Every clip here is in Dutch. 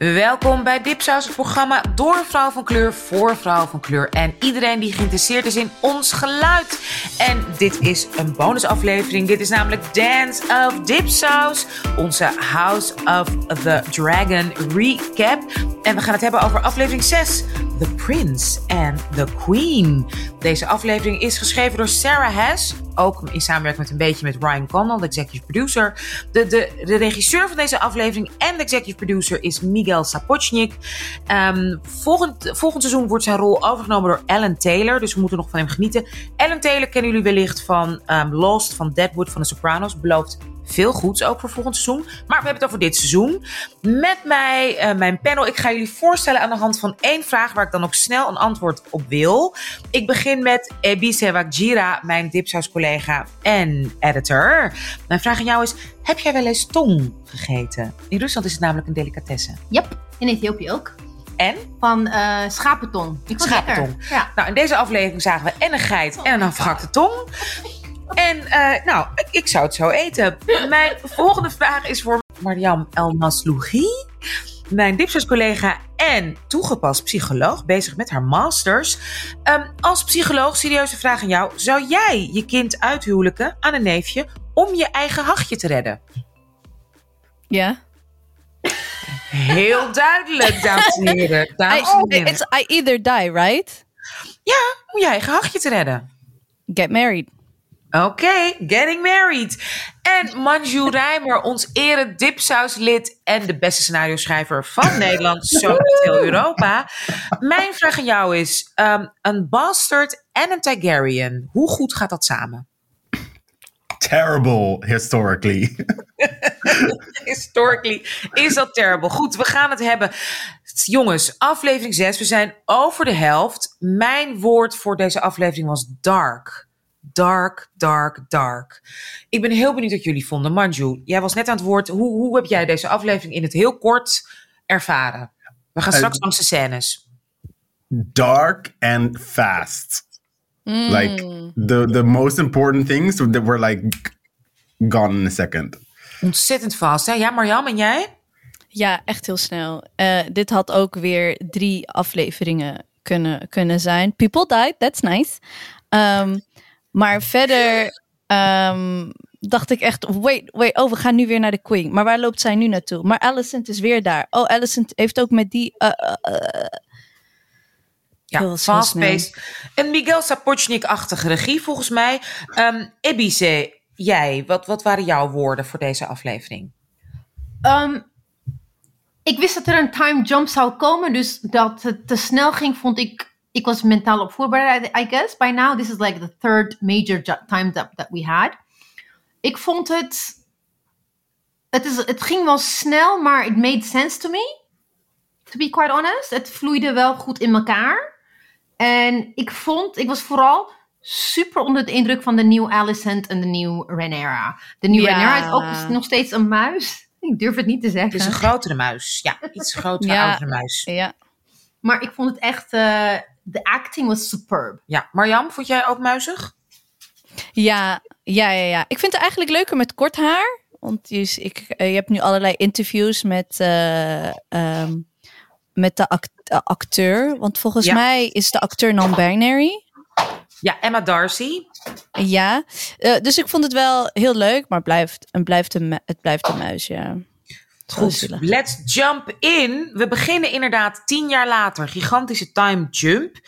Welkom bij Dipsaus, het programma door vrouw van kleur voor vrouw van kleur. En iedereen die geïnteresseerd is in ons geluid. En dit is een bonusaflevering. Dit is namelijk Dance of Dipsaus, onze House of the Dragon recap. En we gaan het hebben over aflevering 6, The Prince and the Queen. Deze aflevering is geschreven door Sarah Hess ook in samenwerking met een beetje met Ryan Condal, de executive producer. De, de, de regisseur van deze aflevering en de executive producer is Miguel Sapochnik. Um, volgend, seizoen wordt zijn rol overgenomen door Alan Taylor, dus we moeten nog van hem genieten. Alan Taylor kennen jullie wellicht van um, Lost, van Deadwood, van The Sopranos. Belooft veel goeds ook voor volgend seizoen. Maar we hebben het over dit seizoen. Met mij, uh, mijn panel. Ik ga jullie voorstellen aan de hand van één vraag waar ik dan ook snel een antwoord op wil. Ik begin met Ebise Wakjira, mijn Dipsaus collega en editor. Mijn vraag aan jou is: heb jij wel eens tong gegeten? In Rusland is het namelijk een delicatesse. Yep, in Ethiopië ook. En? Van uh, schapentong. Ik schapentong. Ja. Nou, in deze aflevering zagen we en een geit en een afgehakte tong. En uh, nou, ik, ik, zou het zo eten. Mijn volgende vraag is voor Mariam El Maslougi. Mijn dipsers-collega en toegepast psycholoog, bezig met haar masters. Um, als psycholoog, serieuze vraag aan jou. Zou jij je kind uithuwelijken aan een neefje om je eigen hachje te redden? Ja. Heel duidelijk, dames en heren. Dames en heren. I, it's, I either die, right? Ja, om je eigen hachje te redden. Get married. Oké, okay, getting married. En Manju Rijmer, ons ere dipsauslid en de beste scenario schrijver van Nederland, zo heel Europa. Mijn vraag aan jou is, um, een bastard en een Targaryen, hoe goed gaat dat samen? Terrible, historically. historically is dat terrible. Goed, we gaan het hebben. Jongens, aflevering 6, we zijn over de helft. Mijn woord voor deze aflevering was dark dark, dark, dark. Ik ben heel benieuwd wat jullie vonden. Manju, jij was net aan het woord. Hoe, hoe heb jij deze aflevering in het heel kort ervaren? We gaan straks uh, langs de scènes. Dark and fast. Mm. Like the, the most important things that were like gone in a second. Ontzettend vast, hè? Ja, Marjam, en jij? Ja, echt heel snel. Uh, dit had ook weer drie afleveringen kunnen, kunnen zijn. People died, that's nice. Um, maar verder um, dacht ik echt, wait, wait, oh, we gaan nu weer naar de Queen. Maar waar loopt zij nu naartoe? Maar Alicent is weer daar. Oh, Alicent heeft ook met die... Uh, uh, ja, fast-paced. Een Miguel Sapochnik-achtige regie volgens mij. Um, Ebice, jij, wat, wat waren jouw woorden voor deze aflevering? Um, ik wist dat er een time jump zou komen, dus dat het te snel ging, vond ik ik was mentaal op voorbereid, I guess. By now, this is like the third major time jump that we had. Ik vond het. Het, is, het ging wel snel, maar it made sense to me. To be quite honest. Het vloeide wel goed in elkaar. En ik vond, ik was vooral super onder de indruk van de nieuwe Alicent en de nieuwe Renera. De nieuwe ja. Renera is ook nog steeds een muis. Ik durf het niet te zeggen. Het is een grotere muis. Ja, iets grotere, ja. oudere muis. Ja. Maar ik vond het echt, uh, de acting was superb. Ja, Marjam, vond jij ook muizig? Ja, ja, ja, ja. Ik vind het eigenlijk leuker met kort haar. Want je, ik, eh, je hebt nu allerlei interviews met, uh, um, met de act acteur. Want volgens ja. mij is de acteur non-binary. Ja, Emma Darcy. Ja, uh, dus ik vond het wel heel leuk, maar het blijft, het blijft, een, het blijft een muis, ja. Goed, let's jump in. We beginnen inderdaad tien jaar later. Gigantische time jump.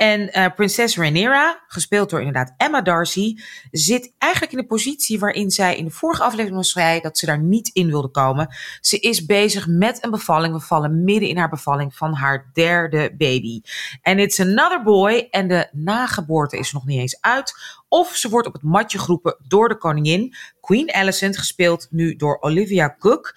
En uh, prinses Rhaenyra, gespeeld door inderdaad Emma Darcy, zit eigenlijk in de positie waarin zij in de vorige aflevering was zei dat ze daar niet in wilde komen. Ze is bezig met een bevalling. We vallen midden in haar bevalling van haar derde baby. En it's another boy. En de nageboorte is nog niet eens uit. Of ze wordt op het matje geroepen door de koningin. Queen Alicent, gespeeld nu door Olivia Cook.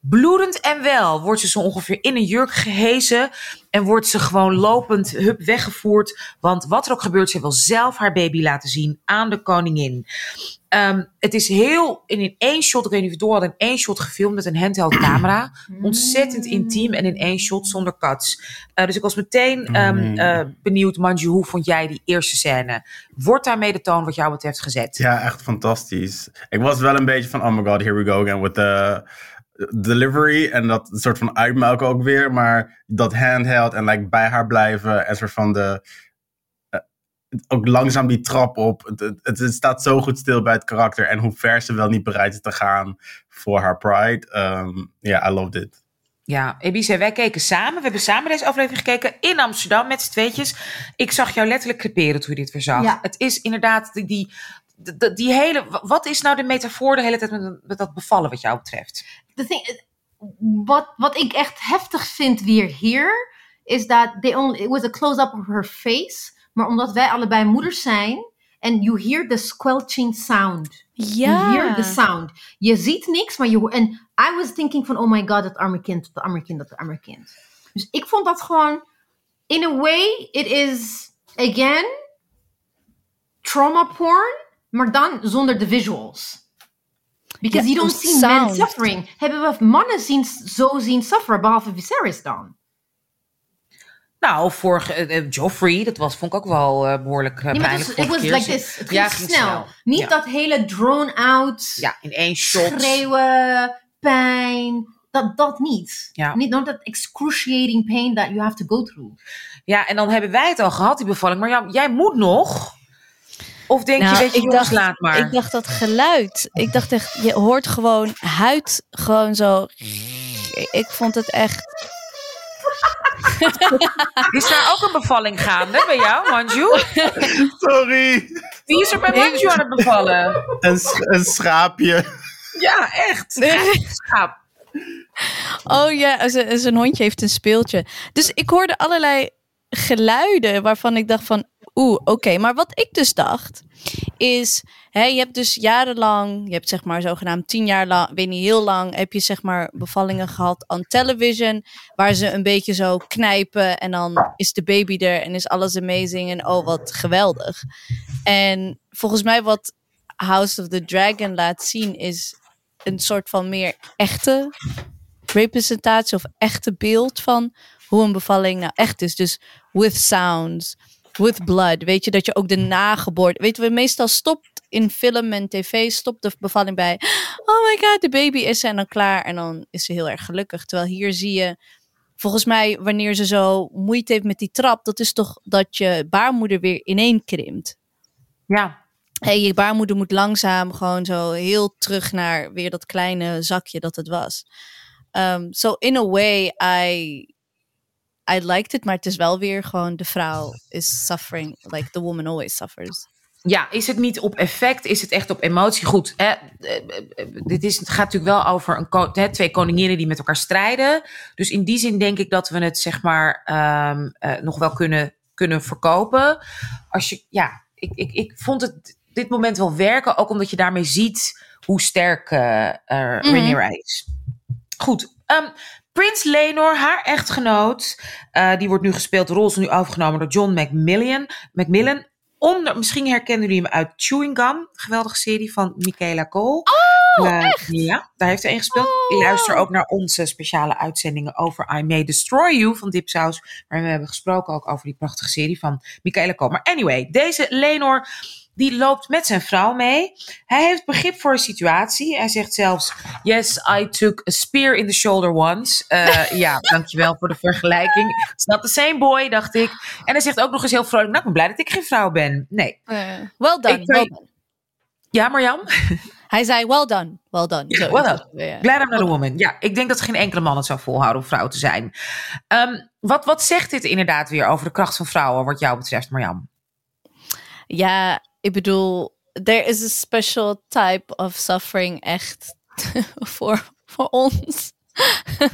Bloedend en wel wordt ze zo ongeveer in een jurk gehezen. En wordt ze gewoon lopend hup weggevoerd. Want wat er ook gebeurt, ze wil zelf haar baby laten zien aan de koningin. Um, het is heel in één shot, ik weet niet of door had, in één shot gefilmd met een handheld camera. Ontzettend intiem en in één shot zonder cuts. Uh, dus ik was meteen um, uh, benieuwd, Manju, hoe vond jij die eerste scène? Wordt daarmee de toon wat jou betreft gezet? Ja, echt fantastisch. Ik was wel een beetje van, oh my god, here we go again with the delivery en dat soort van uitmelken ook weer. Maar dat handheld en like, bij haar blijven en soort van de ook langzaam die trap op. Het, het, staat zo goed stil bij het karakter. En hoe ver ze wel niet bereid is te gaan voor haar pride. Ehm, ja, um, I loved it. Ja, Elise, wij keken samen. We hebben samen deze aflevering gekeken in Amsterdam met z'n tweetjes. Ik zag jou letterlijk creperen toen je dit weer zag. Ja. Het is inderdaad die, die, die, hele... Wat is nou de metafoor de hele tijd met, met dat bevallen wat jou betreft? Thing, wat, wat ik echt heftig vind weer hier... is dat they only, it was a close-up of her face... Maar omdat wij allebei moeders zijn en you hear the squelching sound. Ja. You hear the sound. Je ziet niks, maar je En I was thinking van, oh my god, dat arme kind, dat arme kind, dat arme kind. Dus ik vond dat gewoon, in a way, it is, again, trauma porn, maar dan zonder de visuals. Because you don't see men suffering. Hebben we mannen zien, zo zien sufferen, behalve Viserys dan? Nou, vorige uh, Joffrey, dat was, vond ik ook wel uh, behoorlijk uh, pijnlijk. Het was like this. Het ja, ging snel. snel. Niet ja. dat hele drone-out. Ja, in één shot. Schreeuwen, pijn. Dat, dat niet. Ja. Niet that excruciating pain that you have to go through. Ja, en dan hebben wij het al gehad, die bevalling. Maar ja, jij moet nog. Of denk nou, je, weet je, ik dacht, laat maar. Ik dacht dat geluid. Ik dacht echt, je hoort gewoon huid gewoon zo. Ik vond het echt is daar ook een bevalling gaande bij jou, Manju? Sorry. Wie is er bij Manju aan het bevallen? Een, een schaapje. Ja, echt. Schaap. Oh ja, zijn hondje heeft een speeltje. Dus ik hoorde allerlei geluiden waarvan ik dacht van, oeh, oké. Maar wat ik dus dacht, is, hè, je hebt dus jarenlang, je hebt zeg maar zogenaamd tien jaar lang, weet niet heel lang, heb je zeg maar bevallingen gehad aan television, waar ze een beetje zo knijpen en dan is de baby er en is alles amazing en oh wat geweldig. En volgens mij wat House of the Dragon laat zien is een soort van meer echte representatie of echte beeld van hoe een bevalling nou echt is. Dus with sounds, with blood. Weet je, dat je ook de nageboorte... Weet we, meestal stopt in film en tv, stopt de bevalling bij... Oh my god, de baby is en dan klaar. En dan is ze heel erg gelukkig. Terwijl hier zie je... Volgens mij, wanneer ze zo moeite heeft met die trap... dat is toch dat je baarmoeder weer ineen krimpt. Ja. Je baarmoeder moet langzaam gewoon zo heel terug naar weer dat kleine zakje dat het was. Um, so in a way, I I liked it, maar het is wel weer gewoon de vrouw is suffering, like the woman always suffers. Ja, is het niet op effect? Is het echt op emotie? Goed, hè, eh, eh, dit is, het gaat natuurlijk wel over een, hè, twee koninginnen die met elkaar strijden. Dus in die zin denk ik dat we het zeg maar um, uh, nog wel kunnen, kunnen verkopen. Als je, ja, ik, ik, ik vond het dit moment wel werken, ook omdat je daarmee ziet hoe sterk uh, uh, mm -hmm. is. Goed, um, Prins Lenor, haar echtgenoot, uh, die wordt nu gespeeld, de rol is nu overgenomen door John. McMillan. Onder, misschien herkennen jullie hem uit Chewing Gum, geweldige serie van Michaela Cole. Oh, uh, echt? Ja, daar heeft hij in gespeeld. Oh. Luister ook naar onze speciale uitzendingen over I May Destroy You van Dipsaus. Waar we hebben gesproken ook over die prachtige serie van Michaela Cole. Maar anyway, deze Lenor die loopt met zijn vrouw mee. Hij heeft begrip voor de situatie. Hij zegt zelfs: Yes, I took a spear in the shoulder once. Uh, ja, dankjewel voor de vergelijking. It's not the same boy, dacht ik. En hij zegt ook nog eens heel vrolijk: Nou, ik ben blij dat ik geen vrouw ben. Nee. Uh, well done. Ik, well done. Ja, Marjam? Hij zei, well done, well done. Zo, well done. Yeah. Glad I'm not a woman. Ja, ik denk dat geen enkele man het zou volhouden om vrouw te zijn. Um, wat, wat zegt dit inderdaad weer over de kracht van vrouwen, wat jou betreft, Marjam? Ja, ik bedoel, there is a special type of suffering echt voor, voor ons.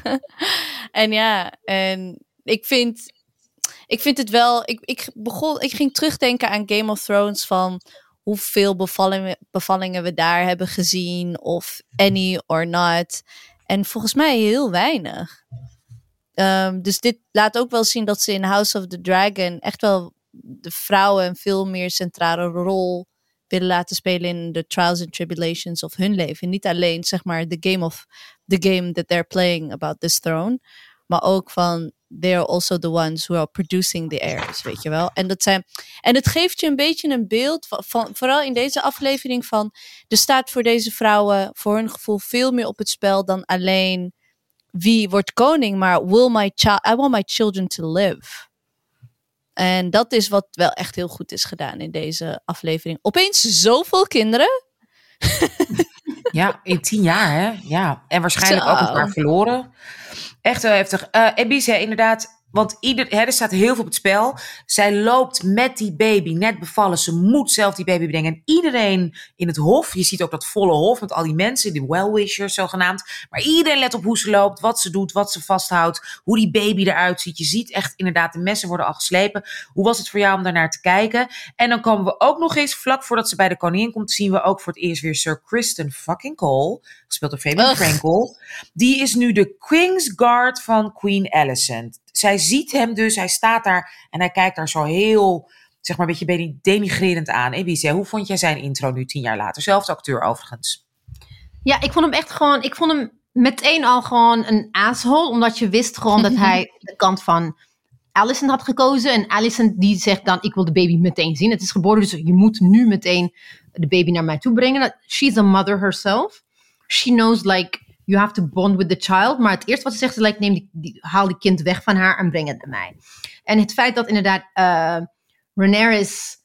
en ja, en ik vind, ik vind het wel. Ik, ik, begon, ik ging terugdenken aan Game of Thrones van hoeveel bevallingen, bevallingen we daar hebben gezien, of any or not. En volgens mij heel weinig. Um, dus dit laat ook wel zien dat ze in House of the Dragon echt wel de vrouwen een veel meer centrale rol willen laten spelen in de trials and tribulations of hun leven. Niet alleen zeg maar the game of the game that they're playing about this throne. maar ook van they are also the ones who are producing the heirs, weet je wel. En, dat zijn, en het geeft je een beetje een beeld, van, van, vooral in deze aflevering, van er staat voor deze vrouwen voor hun gevoel veel meer op het spel dan alleen wie wordt koning, maar will my child, I want my children to live. En dat is wat wel echt heel goed is gedaan in deze aflevering. Opeens zoveel kinderen. Ja, in tien jaar, hè? Ja. En waarschijnlijk ook Zo. elkaar verloren. Echt heel heftig. Eh Ebice, inderdaad. Want ieder, hè, er staat heel veel op het spel. Zij loopt met die baby, net bevallen. Ze moet zelf die baby brengen. En iedereen in het hof, je ziet ook dat volle hof met al die mensen, die well-wishers zogenaamd. Maar iedereen let op hoe ze loopt, wat ze doet, wat ze vasthoudt, hoe die baby eruit ziet. Je ziet echt inderdaad, de messen worden al geslepen. Hoe was het voor jou om daarnaar te kijken? En dan komen we ook nog eens, vlak voordat ze bij de koningin komt, zien we ook voor het eerst weer Sir Kristen fucking Cole, gespeeld door Fabian. Frankel. Die is nu de Queen's Guard van Queen Alicent. Zij ziet hem dus, hij staat daar en hij kijkt daar zo heel, zeg maar, een beetje denigrerend aan. Ebice, hoe vond jij zijn intro nu tien jaar later? Zelfde acteur overigens. Ja, ik vond hem echt gewoon. Ik vond hem meteen al gewoon een asshole. Omdat je wist gewoon dat hij de kant van Allison had gekozen. En Allison die zegt dan: Ik wil de baby meteen zien. Het is geboren, dus je moet nu meteen de baby naar mij toe brengen. She's a mother herself. She knows, like, you have to bond with the child. Maar het eerste wat ze zegt is: like, neem die, die, haal die kind weg van haar en breng het naar mij. En het feit dat inderdaad uh, Rhaenyra's.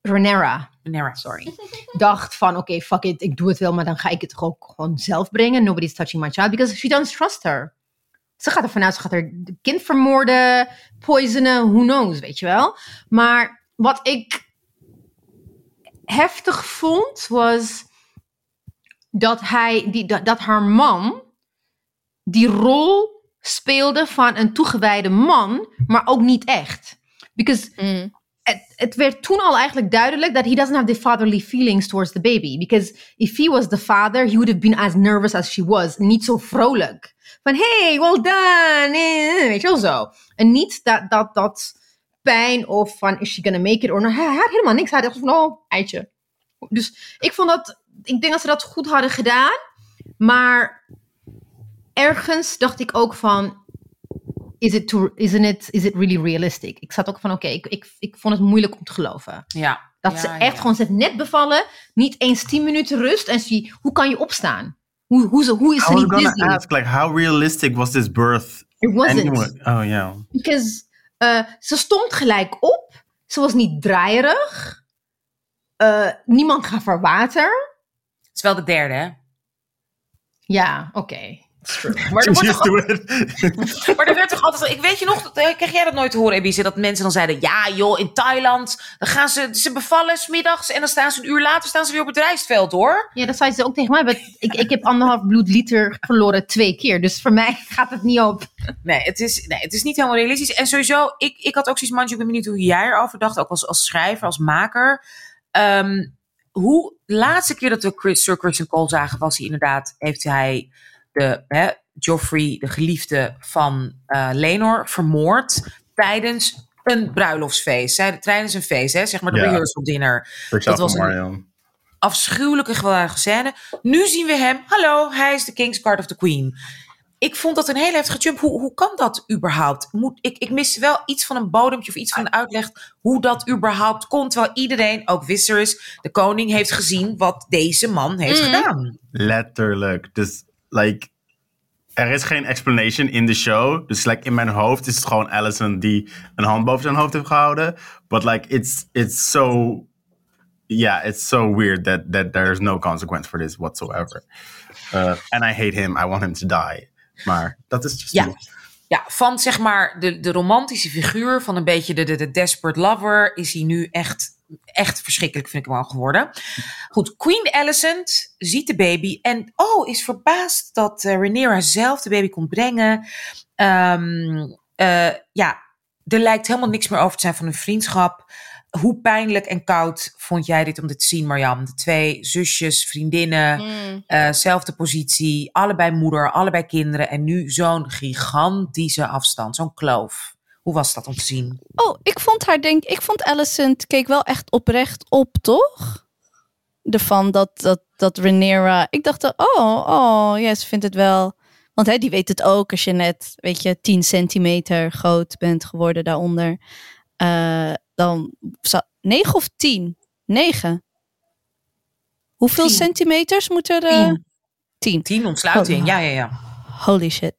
Rhaenyra, Nera, sorry. dacht van oké, fuck it, ik doe het wel, maar dan ga ik het gewoon, gewoon zelf brengen. Nobody's touching my child because she doesn't trust her. Ze gaat ervan uit, ze gaat haar kind vermoorden, poisonen, who knows, weet je wel. Maar wat ik heftig vond, was dat hij, die, dat, dat haar man die rol speelde van een toegewijde man, maar ook niet echt. Because Mm. het, het werd toen al eigenlijk duidelijk dat he doesn't have the fatherly feelings towards the baby. Because if he was the father, he would have been as nervous as she was. Niet zo vrolijk. Van, hey, well done. eh, Weet je wel zo. En niet dat, dat, dat pijn of van, is she gonna make it or. Hij hij had helemaal niks. Hij dacht van, oh, eitje. Dus ik vond dat, ik denk dat ze dat goed hadden gedaan. Maar ergens dacht ik ook van, is it, too, isn't it, is it really realistic? Ik zat ook van, oké, ik, ik, ik vond het moeilijk om te geloven. Ja. Dat Ja, ze echt ja. gewoon, ze heeft net bevallen, niet eens 10 minuten rust. En ze, hoe kan je opstaan? Hoe, hoe, ze, hoe is ze niet dizzy? ask, like, how realistic was this birth? It wasn't. Anyway, oh yeah. Because uh, ze stond gelijk op. Ze was niet draaierig. Uh, niemand gaf haar water. Is wel de derde, hè? Ja, oké. Maar er, wordt toch, maar er werd toch altijd... Ik weet je nog, eh, kreeg jij dat nooit te horen, Ebice? Dat mensen dan zeiden, ja joh, in Thailand, dan gaan ze, ze bevallen smiddags en dan staan ze een uur later staan ze weer op het rijstveld, hoor. Ja, dat zei ze ook tegen mij. maar Ik, ik heb anderhalf bloedliter verloren twee keer. Dus voor mij gaat het niet op. Nee, het is, nee, het is niet helemaal realistisch. En sowieso, ik, ik had ook zoiets, Manju, ik ben benieuwd hoe jij erover dacht. Ook als, als schrijver, als maker. Ehm, hoe, de laatste keer dat we Chris, Sir Christian Cole zagen, was hij inderdaad, heeft hij de, hè, Joffrey, de geliefde van eh Lenor, vermoord tijdens een bruiloftsfeest. Zij- Tijdens een feest, hè, zeg maar de Ja. rehearsal dinner. Dat was een-. Afschuwelijke gewelddadige scène. Nu zien we hem, hallo, hij is de King's Guard of the Queen. Ik vond dat een hele heftige jump. Hoe, hoe kan dat überhaupt? Moet, ik, ik miste wel iets van een bodempje of iets van een uitleg hoe dat überhaupt komt. Terwijl iedereen, ook Viserys, de koning, heeft gezien wat deze man heeft Mhm. gedaan. Letterlijk. Dus, like, er is geen explanation in de show. Dus, like, in mijn hoofd is het gewoon Allison die een hand boven zijn hoofd heeft gehouden. But, like, it's, it's so... Yeah, it's so weird that, that there's no consequence for this whatsoever. Uh, and I hate him. I want him to die. Maar dat is just Ja. Ja, van zeg maar de, de romantische figuur, van een beetje de, de, de desperate lover, is hij nu echt, echt verschrikkelijk, vind ik hem al geworden. Goed, Queen Alicent ziet de baby en oh, is verbaasd dat Rhaenyra zelf de baby komt brengen. Ehm, eh, ja, er lijkt helemaal niks meer over te zijn van hun vriendschap. Hoe pijnlijk en koud vond jij dit om dit te zien, Marjam? De twee zusjes, vriendinnen, Mm. eh, zelfde positie, allebei moeder, allebei kinderen en nu zo'n gigantische afstand, zo'n kloof. Hoe was dat om te zien? Oh, ik vond haar denk ik vond Alicent keek wel echt oprecht op, toch? Ervan dat dat dat Rhaenyra. Ik dacht, oh, oh, ja, ze vindt het wel. Want hè, die weet het ook als je net, weet je, 10 centimeter groot bent geworden daaronder. Uh, dan 9 of 10? 9. Hoeveel centimeters moet er? Uh, 10. 10. 10 ontsluiting, Oh. ja, ja, ja. Holy shit.